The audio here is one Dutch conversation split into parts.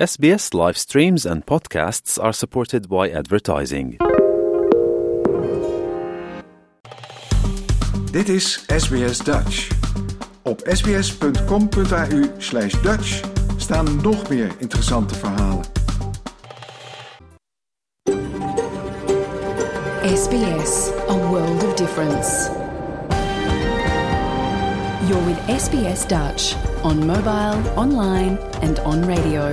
SBS live streams and podcasts are supported by advertising. Dit is SBS Dutch. Op sbs.com.au/dutch staan nog meer interessante verhalen. SBS, a world of difference. You're with SBS Dutch on mobile, online and on radio.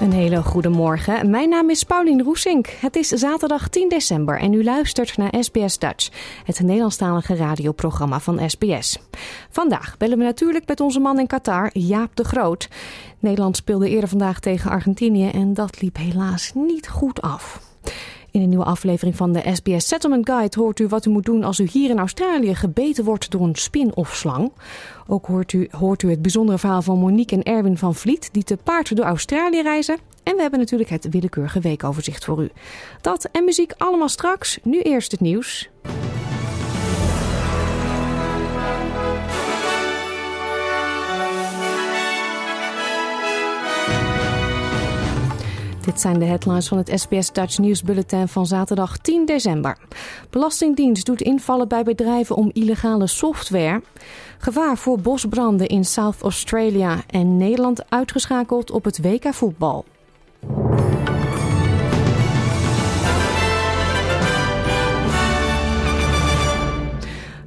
Een hele goede morgen. Mijn naam is Paulien Roesink. Het is zaterdag 10 december en u luistert naar SBS Dutch, het Nederlandstalige radioprogramma van SBS. Vandaag bellen we natuurlijk met onze man in Qatar, Jaap de Groot. Nederland speelde eerder vandaag tegen Argentinië en dat liep helaas niet goed af. In een nieuwe aflevering van de SBS Settlement Guide hoort u wat u moet doen als u hier in Australië gebeten wordt door een spin of slang. Ook hoort u, hoort u het bijzondere verhaal van Monique en Erwin van Vliet die te paard door Australië reizen. En we hebben natuurlijk het willekeurige weekoverzicht voor u. Dat en muziek allemaal straks. Nu eerst het nieuws. Dit zijn de headlines van het SBS Dutch News Bulletin van zaterdag 10 december. Belastingdienst doet invallen bij bedrijven om illegale software. Gevaar voor bosbranden in South Australia en Nederland uitgeschakeld op het WK voetbal.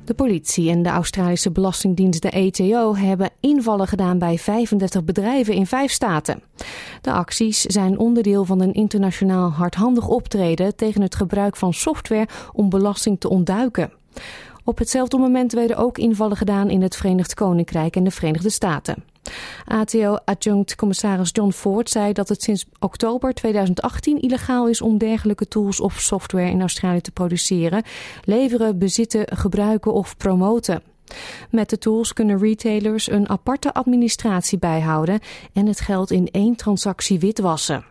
De politie en de Australische Belastingdienst, de ATO, hebben invallen gedaan bij 35 bedrijven in vijf staten. De acties zijn onderdeel van een internationaal hardhandig optreden tegen het gebruik van software om belasting te ontduiken. Op hetzelfde moment werden ook invallen gedaan in het Verenigd Koninkrijk en de Verenigde Staten. ATO-adjunct-commissaris John Ford zei dat het sinds oktober 2018 illegaal is om dergelijke tools of software in Australië te produceren, leveren, bezitten, gebruiken of promoten. Met de tools kunnen retailers een aparte administratie bijhouden en het geld in één transactie witwassen.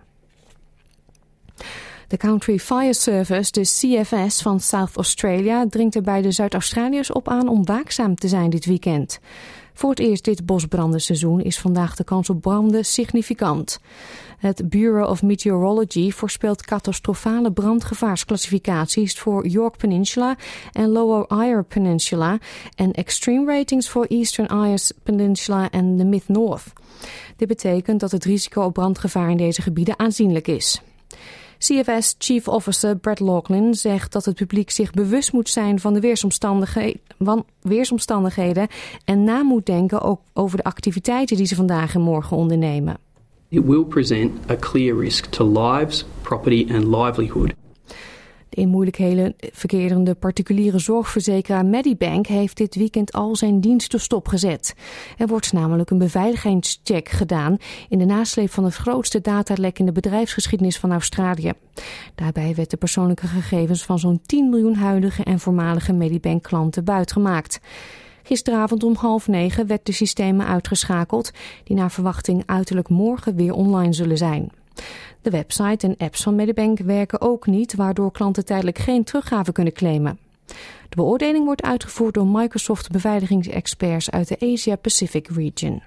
De Country Fire Service, de CFS van South Australia, dringt er bij de Zuid-Australiërs op aan om waakzaam te zijn dit weekend. Voor het eerst dit bosbrandenseizoen is vandaag de kans op branden significant. Het Bureau of Meteorology voorspelt catastrofale brandgevaarsclassificaties voor York Peninsula en Lower Eyre Peninsula en extreme ratings voor Eastern Ayers Peninsula en de Mid-North. Dit betekent dat het risico op brandgevaar in deze gebieden aanzienlijk is. CFS Chief Officer Brett Laughlin zegt dat het publiek zich bewust moet zijn van de weersomstandigheden en na moet denken ook over de activiteiten die ze vandaag en morgen ondernemen. It will present a clear risk to lives, property and livelihood. In moeilijkheden verkerende particuliere zorgverzekeraar Medibank heeft dit weekend al zijn diensten stopgezet. Er wordt namelijk een beveiligingscheck gedaan in de nasleep van het grootste datalek in de bedrijfsgeschiedenis van Australië. Daarbij werd de persoonlijke gegevens van zo'n 10 miljoen huidige en voormalige Medibank-klanten buitgemaakt. Gisteravond om half negen werd de systemen uitgeschakeld, die naar verwachting uiterlijk morgen weer online zullen zijn. De website en apps van Medibank werken ook niet, waardoor klanten tijdelijk geen teruggave kunnen claimen. De beoordeling wordt uitgevoerd door Microsoft beveiligingsexperts uit de Asia-Pacific region.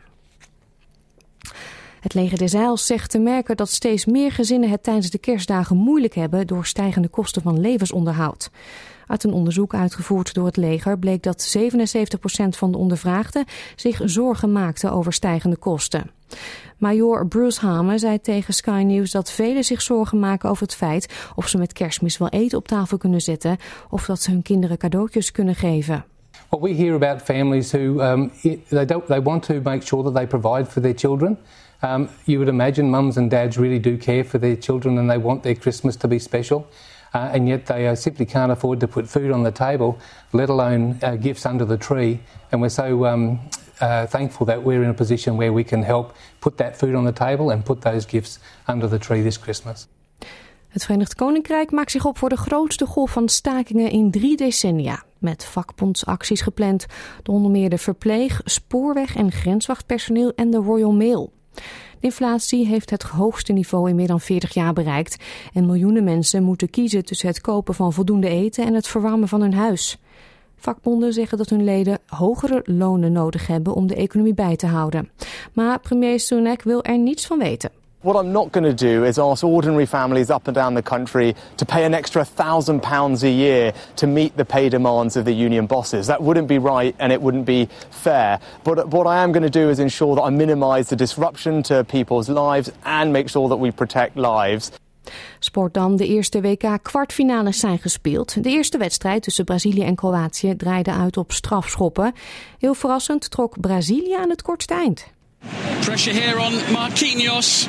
Het leger des Heils zegt te merken dat steeds meer gezinnen het tijdens de kerstdagen moeilijk hebben door stijgende kosten van levensonderhoud. Uit een onderzoek uitgevoerd door het leger bleek dat 77% van de ondervraagden zich zorgen maakten over stijgende kosten. Major Bruce Hamer zei tegen Sky News dat velen zich zorgen maken over het feit of ze met kerstmis wel eten op tafel kunnen zetten of dat ze hun kinderen cadeautjes kunnen geven. What we hear about families who um, they don't they want to make sure that they provide for their children. Um, you would imagine mums and dads really do care for their children and they want their Christmas to be special. Uh, and yet they uh, simply can't afford to put food on the table, let alone uh, gifts under the tree. And we're so um, uh, thankful that we're in a position where we can help put that food on the table and put those gifts under the tree this Christmas. Het Verenigd Koninkrijk maakt zich op voor de grootste golf van stakingen in drie decennia. Met vakbondsacties gepland door onder meer de verpleeg, spoorweg- en grenswachtpersoneel en de Royal Mail. De inflatie heeft het hoogste niveau in meer dan 40 jaar bereikt. En miljoenen mensen moeten kiezen tussen het kopen van voldoende eten en het verwarmen van hun huis. Vakbonden zeggen dat hun leden hogere lonen nodig hebben om de economie bij te houden. Maar premier Sunak wil er niets van weten. What I'm not going to do is ask ordinary families up and down the country to pay an extra thousand pounds a year to meet the pay demands of the union bosses. That wouldn't be right and it wouldn't be fair. But what I am going to do is ensure that I minimise the disruption to people's lives and make sure that we protect lives. Sport dan. De eerste WK kwartfinales zijn gespeeld. De eerste wedstrijd tussen Brazilië en Kroatië draaide uit op strafschoppen. Heel verrassend trok Brazilië aan het kortste eind. Pressure here on Marquinhos.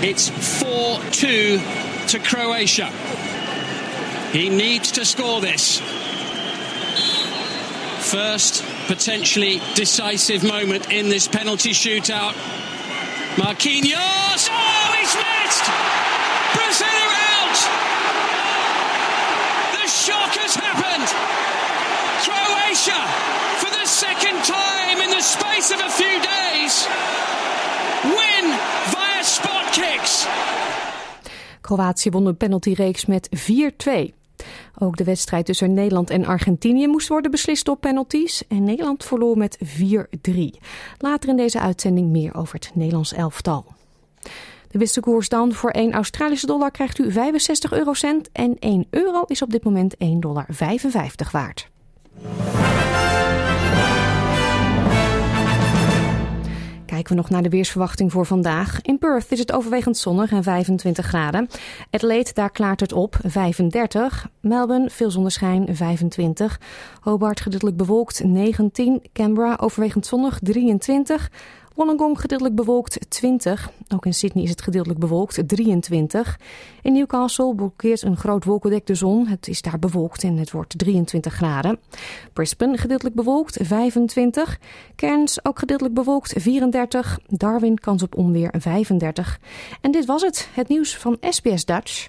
It's 4-2 to Croatia. He needs to score this. First potentially decisive moment in this penalty shootout. Marquinhos! Oh, he's missed! The shock has happened! Croatia, for the second time in the space of a few days, win via spot kicks. Kroatië won de penaltyreeks met 4-2. Ook de wedstrijd tussen Nederland en Argentinië moest worden beslist op penalties. En Nederland verloor met 4-3. Later in deze uitzending meer over het Nederlands elftal. De wisselkoers dan voor 1 Australische dollar krijgt u 65 eurocent. En 1 euro is op dit moment 1,55 dollar waard. Kijken we nog naar de weersverwachting voor vandaag. In Perth is het overwegend zonnig en 25 graden. Adelaide, daar klaart het op, 35. Melbourne, veel zonneschijn, 25. Hobart, gedeeltelijk bewolkt, 19. Canberra, overwegend zonnig, 23. Wollongong gedeeltelijk bewolkt 20. Ook in Sydney is het gedeeltelijk bewolkt 23. In Newcastle blokkeert een groot wolkendek de zon. Het is daar bewolkt en het wordt 23 graden. Brisbane gedeeltelijk bewolkt 25. Cairns ook gedeeltelijk bewolkt 34. Darwin kans op onweer 35. En dit was het, het nieuws van SBS Dutch.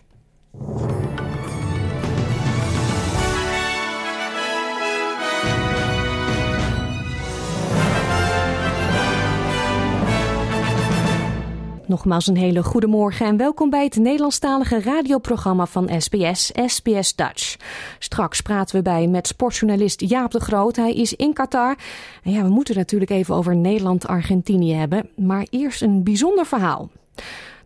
Nogmaals een hele goede morgen en welkom bij het Nederlandstalige radioprogramma van SBS, SBS Dutch. Straks praten we bij met sportjournalist Jaap de Groot. Hij is in Qatar. En ja, we moeten natuurlijk even over Nederland-Argentinië hebben. Maar eerst een bijzonder verhaal.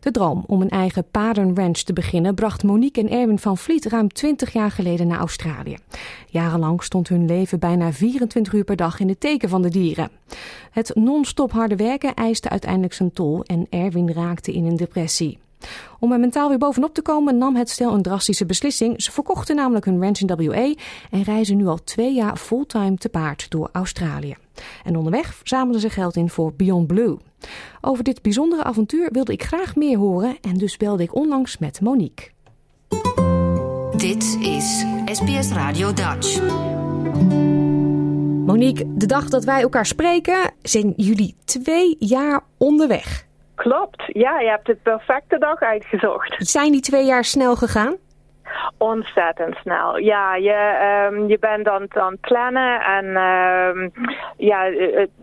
De droom om een eigen paardenranch te beginnen bracht Monique en Erwin van Vliet ruim 20 jaar geleden naar Australië. Jarenlang stond hun leven bijna 24 uur per dag in het teken van de dieren. Het non-stop harde werken eiste uiteindelijk zijn tol en Erwin raakte in een depressie. Om er mentaal weer bovenop te komen nam het stel een drastische beslissing. Ze verkochten namelijk hun ranch in WA en reizen nu al twee jaar fulltime te paard door Australië. En onderweg zamelden ze geld in voor Beyond Blue. Over dit bijzondere avontuur wilde ik graag meer horen en dus belde ik onlangs met Monique. Dit is SBS Radio Dutch. Monique, de dag dat wij elkaar spreken zijn jullie twee jaar onderweg. Klopt, ja, je hebt de perfecte dag uitgezocht. Zijn die twee jaar snel gegaan? Ontzettend snel. Ja, je, um, je bent aan het plannen en um, ja,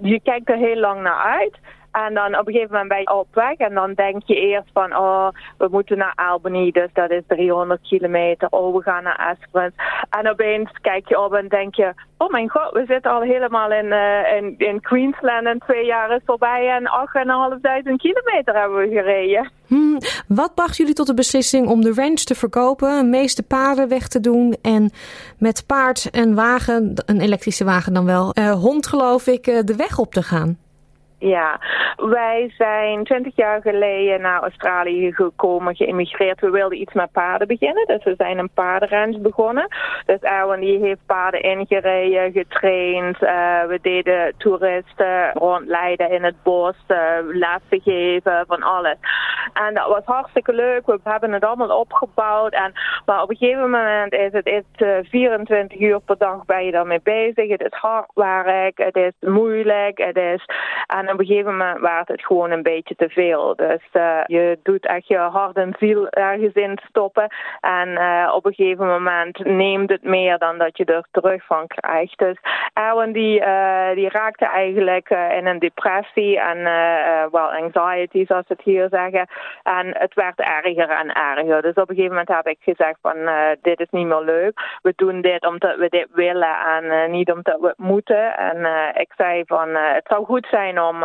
je kijkt er heel lang naar uit. En dan op een gegeven moment ben je op weg en dan denk je eerst van, oh, we moeten naar Albany, dus dat is 300 kilometer. Oh, we gaan naar Esperance. En opeens kijk je op en denk je, oh mijn god, we zitten al helemaal in, uh, in, in Queensland en twee jaar is voorbij en 8.500 kilometer hebben we gereden. Hmm, wat bracht jullie tot de beslissing om de ranch te verkopen, de meeste paarden weg te doen en met paard en wagen, een elektrische wagen dan wel, uh, hond geloof ik, uh, de weg op te gaan? Ja, wij zijn twintig jaar geleden naar Australië gekomen, geïmmigreerd. We wilden iets met paarden beginnen, dus we zijn een paardenranch begonnen. Dus Erwin die heeft paarden ingereden, getraind. Uh, we deden toeristen rondleiden in het bos, uh, lessen geven, van alles. En dat was hartstikke leuk. We hebben het allemaal opgebouwd. En, maar op een gegeven moment is het is, 24 uur per dag ben je daarmee bezig. Het is hard werk, het is moeilijk. Het is, en op een gegeven moment werd het gewoon een beetje te veel. Dus je doet echt je hart en ziel ergens in stoppen. En op een gegeven moment neemt het meer dan dat je er terug van krijgt. Dus Erwin die, die raakte eigenlijk in een depressie en wel anxiety zoals ze het hier zeggen. En het werd erger en erger. Dus op een gegeven moment heb ik gezegd van dit is niet meer leuk. We doen dit omdat we dit willen en niet omdat we het moeten. En ik zei van het zou goed zijn om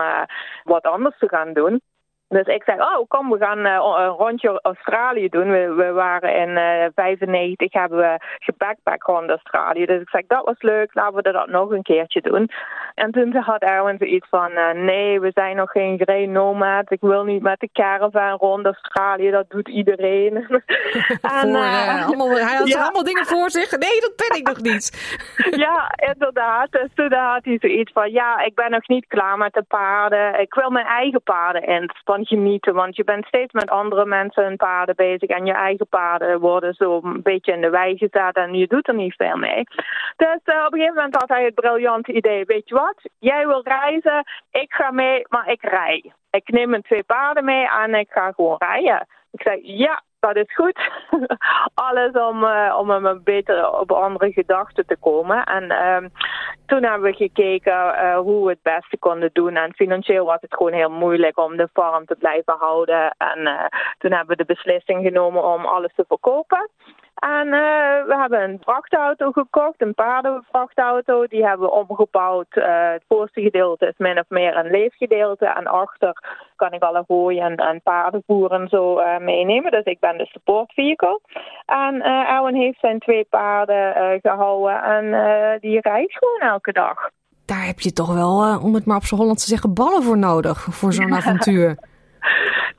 wat anders te gaan doen. Dus ik zei, oh kom, we gaan uh, een rondje Australië doen. We, we waren in uh, 95, hebben we gebackpack rond Australië. Dus ik zei, dat was leuk, laten we dat nog een keertje doen. En toen had Erwin zoiets van, uh, nee, we zijn nog geen grey nomad. Ik wil niet met de caravan rond Australië, dat doet iedereen. en, voor, allemaal, hij had ja. allemaal dingen voor zich. Nee, dat ben ik nog niet. ja, inderdaad. Dus toen had hij zoiets van, ja, ik ben nog niet klaar met de paarden. Ik wil mijn eigen paarden inspannen genieten. Want je bent steeds met andere mensen en paarden bezig. En je eigen paarden worden zo een beetje in de wei gezet. En je doet er niet veel mee. Dus uh, op een gegeven moment had hij het briljante idee. Weet je wat? Jij wil reizen. Ik ga mee, maar ik rij. Ik neem mijn twee paarden mee en ik ga gewoon rijden. Ik zei, ja, dat is goed. Alles om, uh, om hem beter op andere gedachten te komen. En um, toen hebben we gekeken uh, hoe we het beste konden doen. En financieel was het gewoon heel moeilijk om de farm te blijven houden. En uh, toen hebben we de beslissing genomen om alles te verkopen. En uh, we hebben een vrachtauto gekocht, een paardenvrachtauto. Die hebben we omgebouwd. Uh, het voorste gedeelte is min of meer een leefgedeelte. En achter kan ik alle hooi en, en paardenvoer zo uh, meenemen. Dus ik ben de support vehicle. En Erwin heeft zijn twee paarden gehouden. En die rijdt gewoon elke dag. Daar heb je toch wel, om het maar op z'n Holland te zeggen, ballen voor nodig. Voor zo'n avontuur.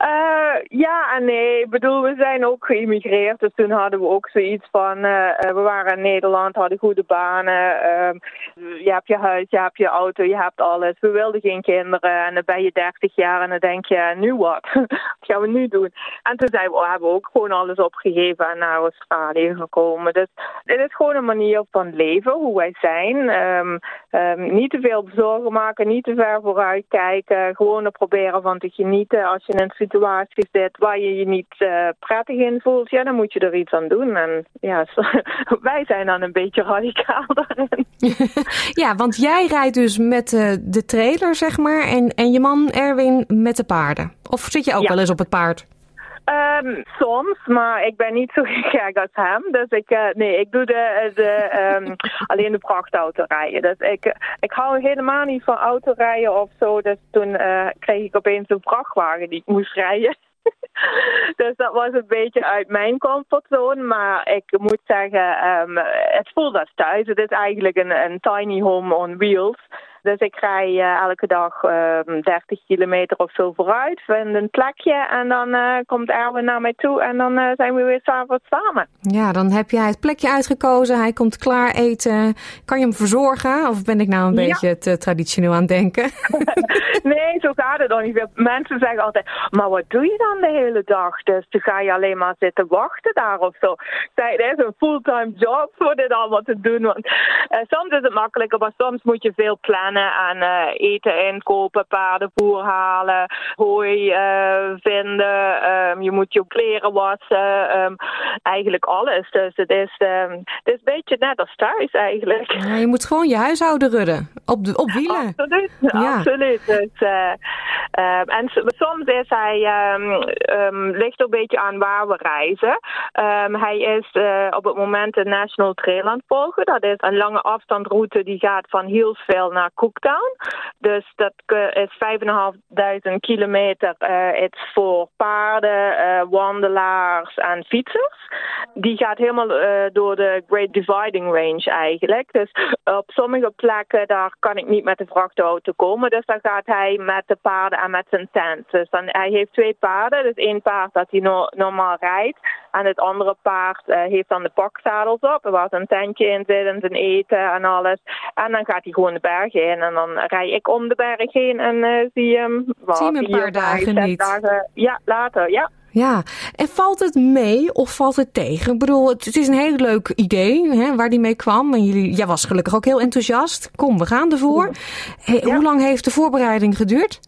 Uh, ja en nee. Ik bedoel, we zijn ook geïmmigreerd. Dus toen hadden we ook zoiets van... Uh, we waren in Nederland, hadden goede banen. Uh, je hebt je huis, je hebt je auto, je hebt alles. We wilden geen kinderen. En dan ben je 30 jaar en dan denk je, nu wat? wat gaan we nu doen? En toen we, hebben we ook gewoon alles opgegeven en naar Australië gekomen. Dus het is gewoon een manier van leven, hoe wij zijn. Um, um, niet te veel zorgen maken, niet te ver vooruit kijken. Gewoon er proberen van te genieten als je in een situatie zit waar je je niet uh, prettig in voelt, ja, dan moet je er iets aan doen. En ja, wij zijn dan een beetje radicaal daarin. ja, want jij rijdt dus met uh, de trailer, zeg maar, en, en je man Erwin met de paarden. Of zit je ook ja. wel eens op het paard? Um, soms, maar ik ben niet zo gek als hem. Dus ik, uh, nee, ik doe de, de, um, alleen de prachtauto rijden. Dus ik, ik hou helemaal niet van autorijden of zo. Dus toen uh, kreeg ik opeens een vrachtwagen die ik moest rijden. dus dat was een beetje uit mijn comfortzone. Maar ik moet zeggen, um, het voelt als thuis. Het is eigenlijk een, een tiny home on wheels. Dus ik rij uh, elke dag uh, ehm, 30 kilometer of zo vooruit, vind een plekje en dan uh, komt Erwin naar mij toe en dan uh, zijn we weer s'avonds samen. Ja, dan heb jij het plekje uitgekozen, hij komt klaar eten. Kan je hem verzorgen of ben ik nou een ja. beetje te traditioneel aan het denken? nee, zo gaat het niet. Mensen zeggen altijd, maar wat doe je dan de hele dag? Dus dan ga je alleen maar zitten wachten daar of zo. Het is een fulltime job voor dit allemaal te doen. Want soms is het makkelijker, maar soms moet je veel plannen aan uh, eten inkopen, paardenvoer halen, hooi uh, vinden. Um, je moet je kleren wassen. Um, eigenlijk alles. Dus het is, um, het is een beetje net als thuis eigenlijk. Ja, je moet gewoon je huishouden rudden. Op, de, op wielen. Absoluut. Ja. absoluut. Dus, uh, en soms is hij, ligt er een beetje aan waar we reizen. hij is op het moment de National Trail aan het volgen. Dat is een lange afstandroute die gaat van Hillsville naar Dus dat is 5.500 kilometer. Het is voor paarden, uh, wandelaars en fietsers. Die gaat helemaal door de Great Dividing Range eigenlijk. Dus op sommige plekken daar kan ik niet met de vrachtauto komen. Dus dan gaat hij met de paarden en met zijn tent. Dus dan, hij heeft twee paarden. Dus één paard dat hij no normaal rijdt. En het andere paard heeft dan de pakzadels op. Waar een tentje in zit en zijn eten en alles. En dan gaat hij gewoon de berg in. En dan rij ik om de berg heen en uh, zie hem. Zie hem een paar dagen niet. Dagen, ja, later, ja. Ja, en valt het mee of valt het tegen? Ik bedoel, het, is een heel leuk idee hè, waar die mee kwam. En jullie, jij was gelukkig ook heel enthousiast. Kom, we gaan ervoor. Hey, Hoe lang heeft de voorbereiding geduurd?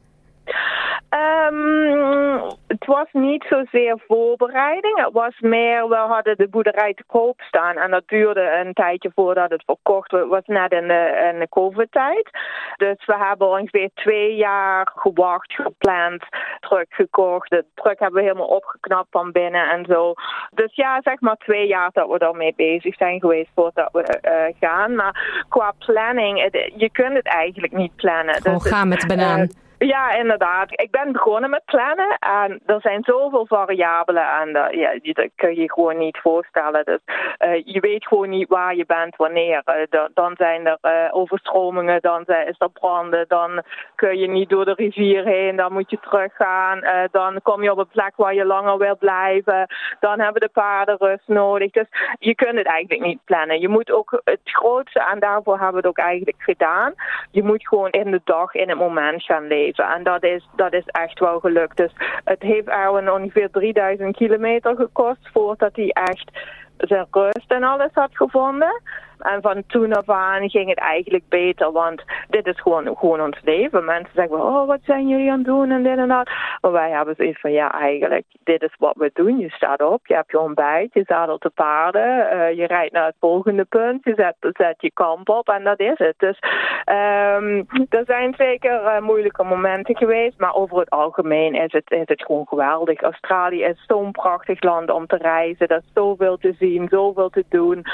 Um, het was niet zozeer voorbereiding. Het was meer, we hadden de boerderij te koop staan. En dat duurde een tijdje voordat het verkocht was. Het was net in de, in de COVID-tijd. Dus we hebben ongeveer twee jaar gewacht, gepland, teruggekocht. De truck hebben we helemaal opgeknapt van binnen en zo. Dus ja, zeg maar twee jaar dat we daarmee bezig zijn geweest voordat we uh, gaan. Maar qua planning, het, je kunt het eigenlijk niet plannen. Gewoon dus gaan met banaan. Uh, ja, inderdaad. Ik ben begonnen met plannen en er zijn zoveel variabelen en dat, ja, dat kun je gewoon niet voorstellen. Dus uh, je weet gewoon niet waar je bent wanneer. Uh, dan zijn er overstromingen, dan is er branden, dan kun je niet door de rivier heen, dan moet je teruggaan. dan kom je op een plek waar je langer wil blijven. Dan hebben de paarden rust nodig. Dus je kunt het eigenlijk niet plannen. Je moet ook het grootste, en daarvoor hebben we het ook eigenlijk gedaan, je moet gewoon in de dag, in het moment gaan leven. En dat is, dat is echt wel gelukt. Dus het heeft Erwin ongeveer 3000 kilometer gekost voordat hij echt zijn rust en alles had gevonden. En van toen af aan ging het eigenlijk beter, want dit is gewoon, gewoon ons leven. Mensen zeggen, oh, wat zijn jullie aan het doen en dit en dat. Maar wij hebben zoiets van, ja, eigenlijk, dit is wat we doen. Je staat op, je hebt je ontbijt, je zadelt de paarden, uh, je rijdt naar het volgende punt, je zet, zet je kamp op en dat is het. Dus um, er zijn zeker uh, moeilijke momenten geweest, maar over het algemeen is het, is het gewoon geweldig. Australië is zo'n prachtig land om te reizen, er is zoveel te zien, zoveel te doen.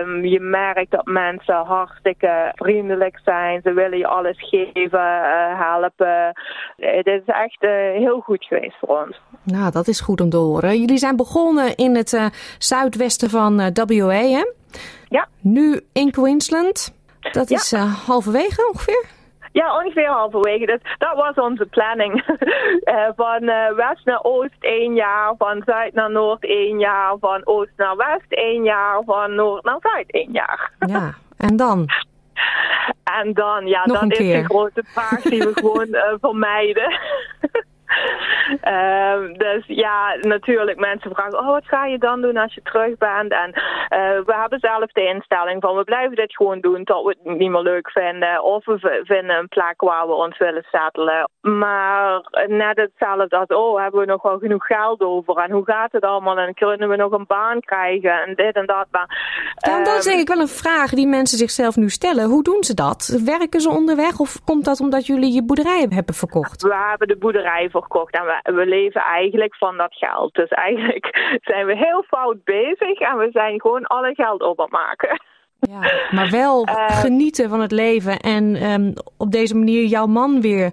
Um, je merkt dat mensen hartstikke vriendelijk zijn. Ze willen je alles geven, uh, helpen. Het is echt uh, heel goed geweest voor ons. Nou, dat is goed om te horen. Jullie zijn begonnen in het uh, zuidwesten van WA, hè? Ja. Nu in Queensland. Dat is halverwege ongeveer? Ja, ongeveer halverwege. Dus dat was onze planning. uh, van uh, west naar oost één jaar, van zuid naar noord één jaar, van oost naar west één jaar, van noord naar zuid één jaar. ja, en dan? En dan, ja, Nog dat is keer. de grote vraag die we gewoon uh, vermijden. Uh, dus ja, natuurlijk mensen vragen, oh wat ga je dan doen als je terug bent? En uh, we hebben zelf de instelling van we blijven dit gewoon doen tot we het niet meer leuk vinden. Of we vinden een plek waar we ons willen settelen. Maar net hetzelfde als, oh hebben we nog wel genoeg geld over? En hoe gaat het allemaal? En kunnen we nog een baan krijgen? En dit en dat. Maar, ja, dat is denk ik wel een vraag die mensen zichzelf nu stellen. Hoe doen ze dat? Werken ze onderweg of komt dat omdat jullie je boerderij hebben verkocht? We hebben de boerderij verkocht en we, we leven eigenlijk van dat geld. Dus eigenlijk zijn we heel fout bezig en we zijn gewoon alle geld op aan het maken. Ja, maar wel uh, genieten van het leven en um, op deze manier jouw man weer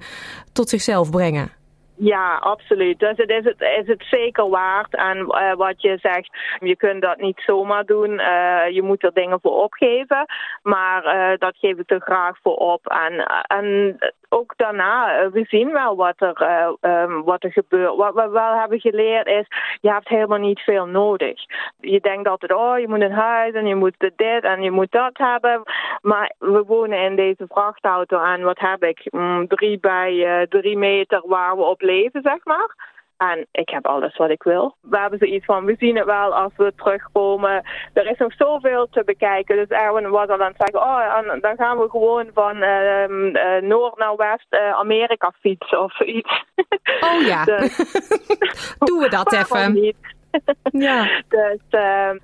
tot zichzelf brengen. Ja, absoluut. Dus het is het, is het zeker waard. En uh, wat je zegt, je kunt dat niet zomaar doen. Uh, je moet er dingen voor opgeven. Maar uh, dat geef ik er graag voor op. En, en ook daarna, we zien wel wat er, um, wat er gebeurt. Wat we wel hebben geleerd is, je hebt helemaal niet veel nodig. Je denkt altijd, oh, je moet een huis en je moet dit en je moet dat hebben. Maar we wonen in deze vrachtauto en wat heb ik? Mm, drie bij drie meter waar we op leven, zeg maar. En ik heb alles wat ik wil. We hebben zoiets van, we zien het wel als we terugkomen. Er is nog zoveel te bekijken. Dus Erwin was al aan het zeggen, oh, dan gaan we gewoon van uh, uh, noord naar west uh, Amerika fietsen of zoiets. Oh ja, dus, doen we dat even. Niet. ja. Dus,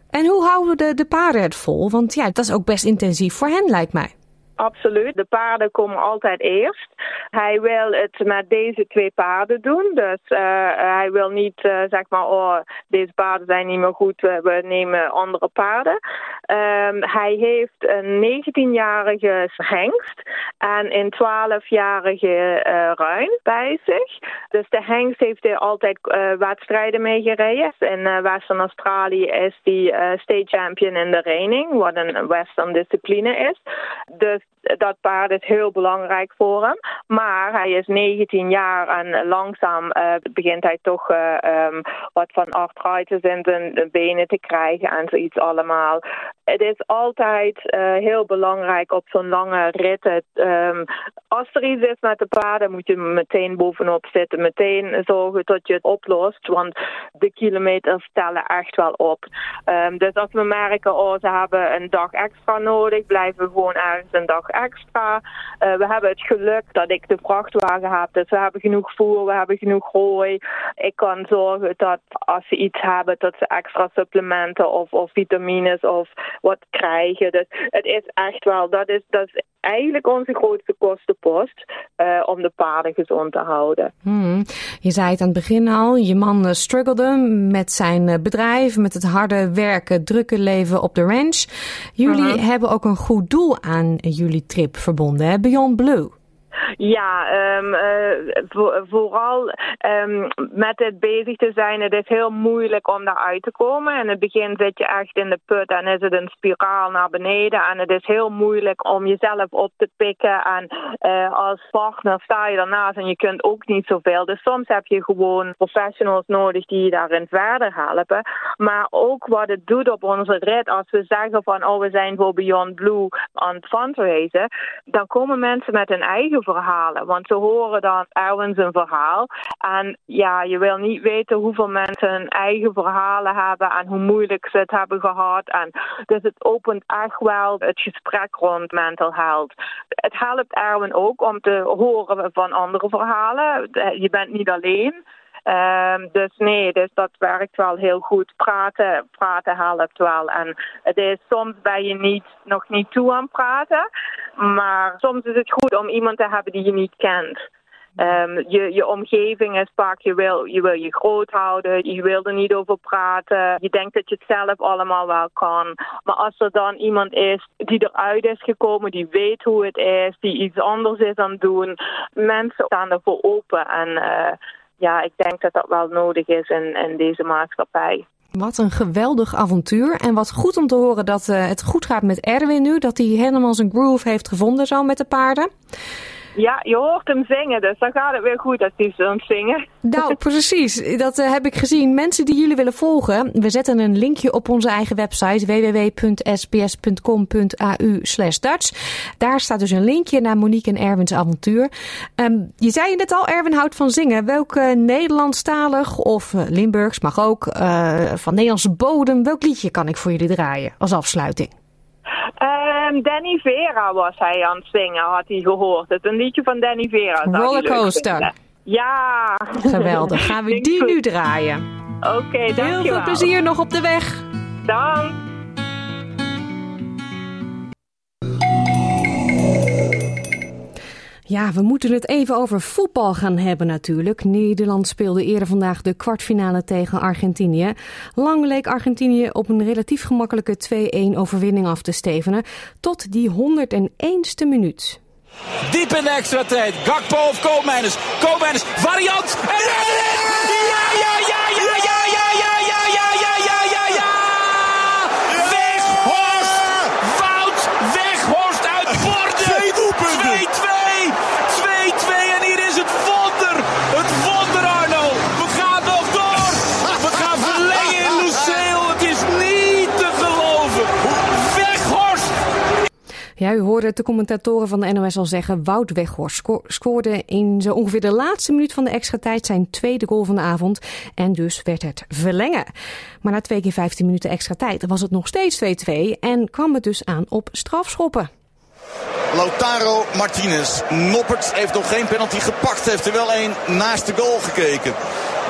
en hoe houden we de, de paarden het vol? Want ja, dat is ook best intensief voor hen, lijkt mij. Absoluut. De paarden komen altijd eerst. Hij wil het met deze twee paarden doen. Dus uh, hij wil niet uh, zeg maar, oh, deze paarden zijn niet meer goed, we nemen andere paarden. Um, hij heeft een 19-jarige hengst en een 12-jarige uh, ruin bij zich. Dus de hengst heeft hij altijd wedstrijden mee gereden. In Western Australië is hij state champion in de reining, wat een western discipline is. Dus dat paard is heel belangrijk voor hem. Maar hij is 19 jaar en langzaam uh, begint hij toch uh, um, wat van arthritis in zijn benen te krijgen en zoiets allemaal. Het is altijd uh, heel belangrijk op zo'n lange rit. Um, als er iets is met de paarden, moet je meteen bovenop zitten. Meteen zorgen dat je het oplost. Want de kilometers tellen echt wel op. Um, dus als we merken, oh, ze hebben een dag extra nodig, blijven we gewoon ergens een dag extra. Uh, we hebben het geluk dat ik de vrachtwagen heb. Dus we hebben genoeg voer, we hebben genoeg hooi. Ik kan zorgen dat als ze iets hebben, dat ze extra supplementen of, of vitamines of wat krijgen. Dus het is echt wel, dat is, dat is eigenlijk onze grootste kostenpost uh, om de paarden gezond te houden. Hmm. Je zei het aan het begin al, je man uh, struggelde met zijn bedrijf, met het harde werken, drukke leven op de ranch. Jullie -huh. hebben ook een goed doel aan jullie trip verbonden, hè? Beyond Blue. Ja, uh, voor, vooral um, met het bezig te zijn. Het is heel moeilijk om daaruit te komen. In het begin zit je echt in de put en is het een spiraal naar beneden. En het is heel moeilijk om jezelf op te pikken. En uh, als partner sta je daarnaast en je kunt ook niet zoveel. Dus soms heb je gewoon professionals nodig die je daarin verder helpen. Maar ook wat het doet op onze rit. Als we zeggen van oh we zijn voor Beyond Blue aan het fundraisen. Dan komen mensen met hun eigen verhalen. Want ze horen dan Erwin zijn verhaal. En ja, je wil niet weten hoeveel mensen hun eigen verhalen hebben en hoe moeilijk ze het hebben gehad. En dus het opent echt wel het gesprek rond mental health. Het helpt Erwin ook om te horen van andere verhalen. Je bent niet alleen. Um, dus nee, dus dat werkt wel heel goed. Praten, praten helpt wel. En het is, soms ben je niet, nog niet toe aan praten. Maar soms is het goed om iemand te hebben die je niet kent. Um, je, je omgeving is vaak, je wil, je wil je groot houden, je wil er niet over praten. Je denkt dat je het zelf allemaal wel kan. Maar als er dan iemand is die eruit is gekomen, die weet hoe het is, die iets anders is aan het doen. Mensen staan ervoor open en... Uh, ja, ik denk dat dat wel nodig is in, in deze maatschappij. Wat een geweldig avontuur. En wat goed om te horen dat uh, het goed gaat met Erwin nu. Dat hij helemaal zijn groove heeft gevonden zo met de paarden. Ja, je hoort hem zingen, dus dan gaat het weer goed als hij zo zingen. Nou, precies. Dat uh, heb ik gezien. Mensen die jullie willen volgen, we zetten een linkje op onze eigen website www.sbs.com.au Dutch. Daar staat dus een linkje naar Monique en Erwins avontuur. Um, je zei je net al, Erwin houdt van zingen. Welke Nederlandstalig of uh, Limburgs, mag ook, uh, van Nederlandse bodem, welk liedje kan ik voor jullie draaien als afsluiting? Um, Danny Vera was hij aan het zingen, had hij gehoord. Het is een liedje van Danny Vera. Rollercoaster. Ja. Geweldig. Gaan we die nu draaien. Oké, okay, dankjewel. Heel veel plezier nog op de weg. Dank. Ja, we moeten het even over voetbal gaan hebben natuurlijk. Nederland speelde eerder vandaag de kwartfinale tegen Argentinië. Lang leek Argentinië op een relatief gemakkelijke 2-1 overwinning af te stevenen. Tot die 101ste minuut. Diep in de extra tijd. Gakpo of Koopmeiners. Koopmeiners, variant. En U hoorde de commentatoren van de NOS al zeggen. Wout Weghorst sco scoorde in zo ongeveer de laatste minuut van de extra tijd zijn tweede goal van de avond. En dus werd het verlengen. Maar na twee keer 15 minuten extra tijd was het nog steeds 2-2 en kwam het dus aan op strafschoppen. Lautaro Martinez. Noppert heeft nog geen penalty gepakt. Heeft er wel één naast de goal gekeken.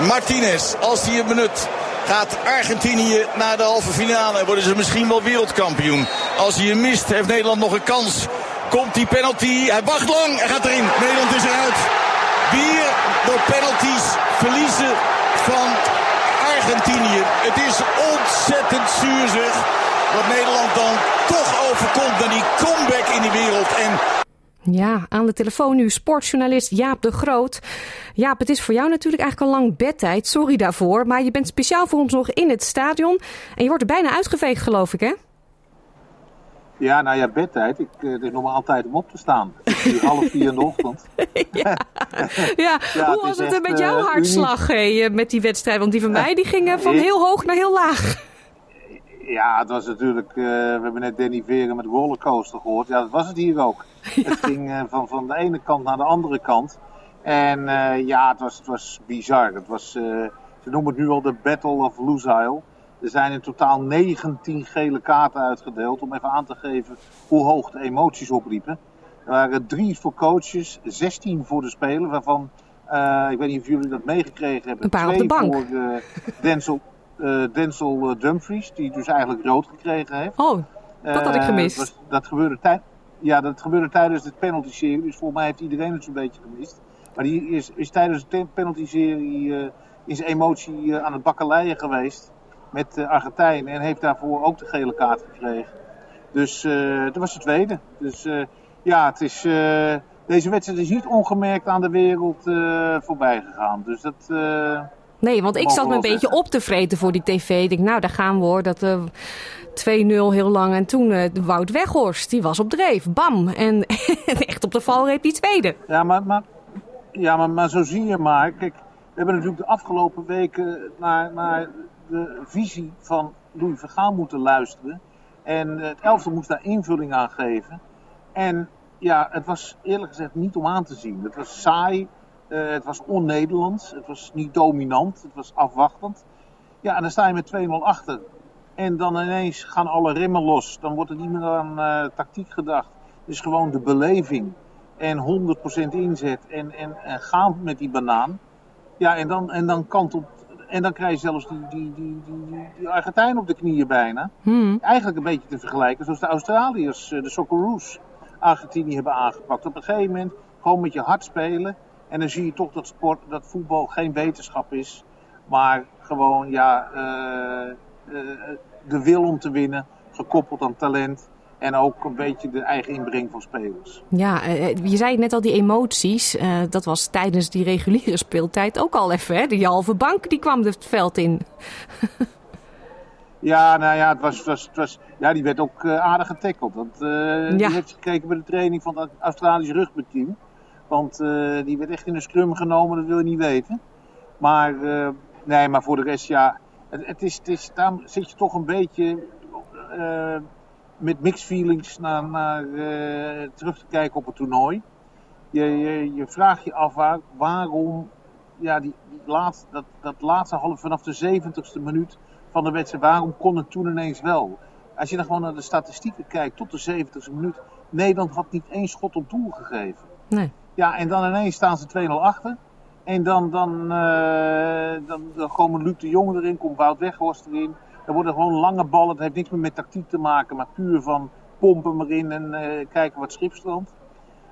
Martinez, als hij een benut, gaat Argentinië naar de halve finale. En worden ze misschien wel wereldkampioen. Als hij hem mist, heeft Nederland nog een kans. Komt die penalty. Hij wacht lang. Hij gaat erin. Nederland is eruit. Weer door penalties verliezen van Argentinië. Het is ontzettend zuur zeg. Wat Nederland dan toch overkomt naar die comeback in die wereld. En ja, aan de telefoon nu sportjournalist Jaap de Groot. Jaap, het is voor jou natuurlijk eigenlijk al lang bedtijd. Sorry daarvoor. Maar je bent speciaal voor ons nog in het stadion. En je wordt er bijna uitgeveegd, geloof ik, hè? Ja, nou ja, bedtijd. Ik, uh, het is normaal tijd om op te staan. Half vier in de ochtend. ja. ja. ja hoe was het met jouw hartslag hey, met die wedstrijd? Want die van mij die gingen van heel hoog naar heel laag. Ja, het was natuurlijk. Uh, we hebben net Danny Veren met rollercoaster gehoord. Ja, dat was het hier ook. Het ging uh, van, van de ene kant naar de andere kant. En uh, ja, het was, het was bizar. Het was, ze noemen het nu al de Battle of Lusail. Er zijn in totaal 19 gele kaarten uitgedeeld om even aan te geven hoe hoog de emoties opriepen. Er waren drie voor coaches, 16 voor de speler, waarvan, ik weet niet of jullie dat meegekregen hebben, een paar twee op de bank. voor Denzel, uh, Denzel Dumfries, die dus eigenlijk rood gekregen heeft. Oh, dat had ik gemist. Uh, was, dat, gebeurde tijd, ja, dat gebeurde tijdens de penalty-serie, dus volgens mij heeft iedereen het zo'n beetje gemist. Maar die is, is tijdens de penalty-serie uh, is emotie aan het bakkeleien geweest met Argentijn en heeft daarvoor ook de gele kaart gekregen. Dus dat was de tweede. Dus ja, het is, deze wedstrijd is niet ongemerkt aan de wereld voorbij gegaan. Dus dat... Nee, want ik zat me een beetje op te vreten voor die tv. Ik denk, nou, daar gaan we hoor. Dat uh, 2-0 heel lang. En toen uh, Wout Weghorst, die was op dreef. Bam. En echt op de valreep die tweede. Ja, maar, maar, ja maar, maar zo zie je maar. Kijk, we hebben natuurlijk de afgelopen weken naar, naar de visie van Louis Vergaal moeten luisteren. En het elftal moest daar invulling aan geven. En ja, het was eerlijk gezegd niet om aan te zien. Het was saai. Uh, het was on-Nederlands, het was niet dominant, het was afwachtend. Ja, en dan sta je met 2-0 achter. En dan ineens gaan alle remmen los. Dan wordt er niet meer aan uh, tactiek gedacht. Het is gewoon de beleving. En 100% inzet en, en, en gaan met die banaan. Ja, en dan, en dan kantelt. En dan krijg je zelfs die, die, die, die, die Argentijn op de knieën bijna. Hmm. Eigenlijk een beetje te vergelijken zoals de Australiërs, de Socceroos, Argentinië hebben aangepakt. Op een gegeven moment gewoon met je hart spelen. En dan zie je toch dat sport, dat voetbal geen wetenschap is, maar gewoon ja, uh, uh, de wil om te winnen, gekoppeld aan talent. En ook een beetje de eigen inbreng van spelers. Ja, je zei net al die emoties. Uh, dat was tijdens die reguliere speeltijd ook al even. Hè? Die halve bank die kwam het veld in. ja, nou ja, het was, het was, het was, ja die werd ook aardig getackeld. Want ja. die heeft gekeken bij de training van het Australisch rugbyteam. Want uh, die werd echt in de scrum genomen, dat wil je niet weten. Maar, uh, nee, maar voor de rest, ja. Het, het, is, het is, daar zit je toch een beetje uh, met mixed feelings naar, naar terug te kijken op het toernooi. Je, je, je vraagt je af waar, waarom ja, die, die laatste, dat, dat laatste half vanaf de 70ste minuut van de wedstrijd, waarom kon het toen ineens wel? Als je dan gewoon naar de statistieken kijkt, tot de 70ste minuut, Nederland had niet één schot op doel gegeven. Nee. Ja, en dan ineens staan ze 2-0 achter. En dan, dan, uh, dan, dan komen Luc de Jong erin, komt Wout Weghorst erin. Er worden gewoon lange ballen. Het heeft niks meer met tactiek te maken, maar puur van pompen erin en uh, kijken wat schipstrand.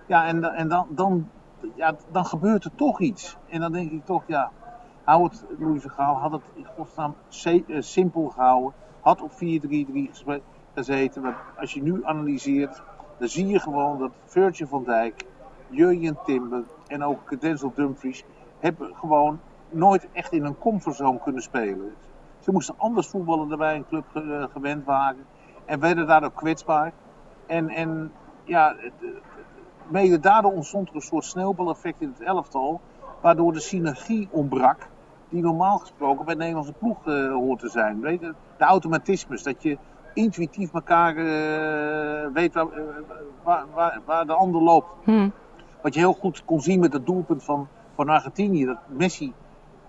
Ja, en, en dan, dan, ja, dan gebeurt er toch iets. En dan denk ik toch, ja, hou het, Louis Vergaal had het in godsnaam simpel gehouden. Had op 4-3-3 gezeten. Maar als je nu analyseert, dan zie je gewoon dat Virgil van Dijk Jurjen Timber en ook Denzel Dumfries hebben gewoon nooit echt in een comfortzone kunnen spelen. Ze moesten anders voetballen dan bij een club gewend waren. En werden daardoor kwetsbaar. En, en ja, mede daardoor ontstond er een soort sneeuwbaleffect in het elftal. Waardoor de synergie ontbrak. Die normaal gesproken bij de Nederlandse ploeg uh, hoort te zijn. Weet je? De automatismes. Dat je intuïtief elkaar uh, weet waar, waar, waar, waar, de ander loopt. Hmm. Wat je heel goed kon zien met het doelpunt van, van Argentinië. Dat Messi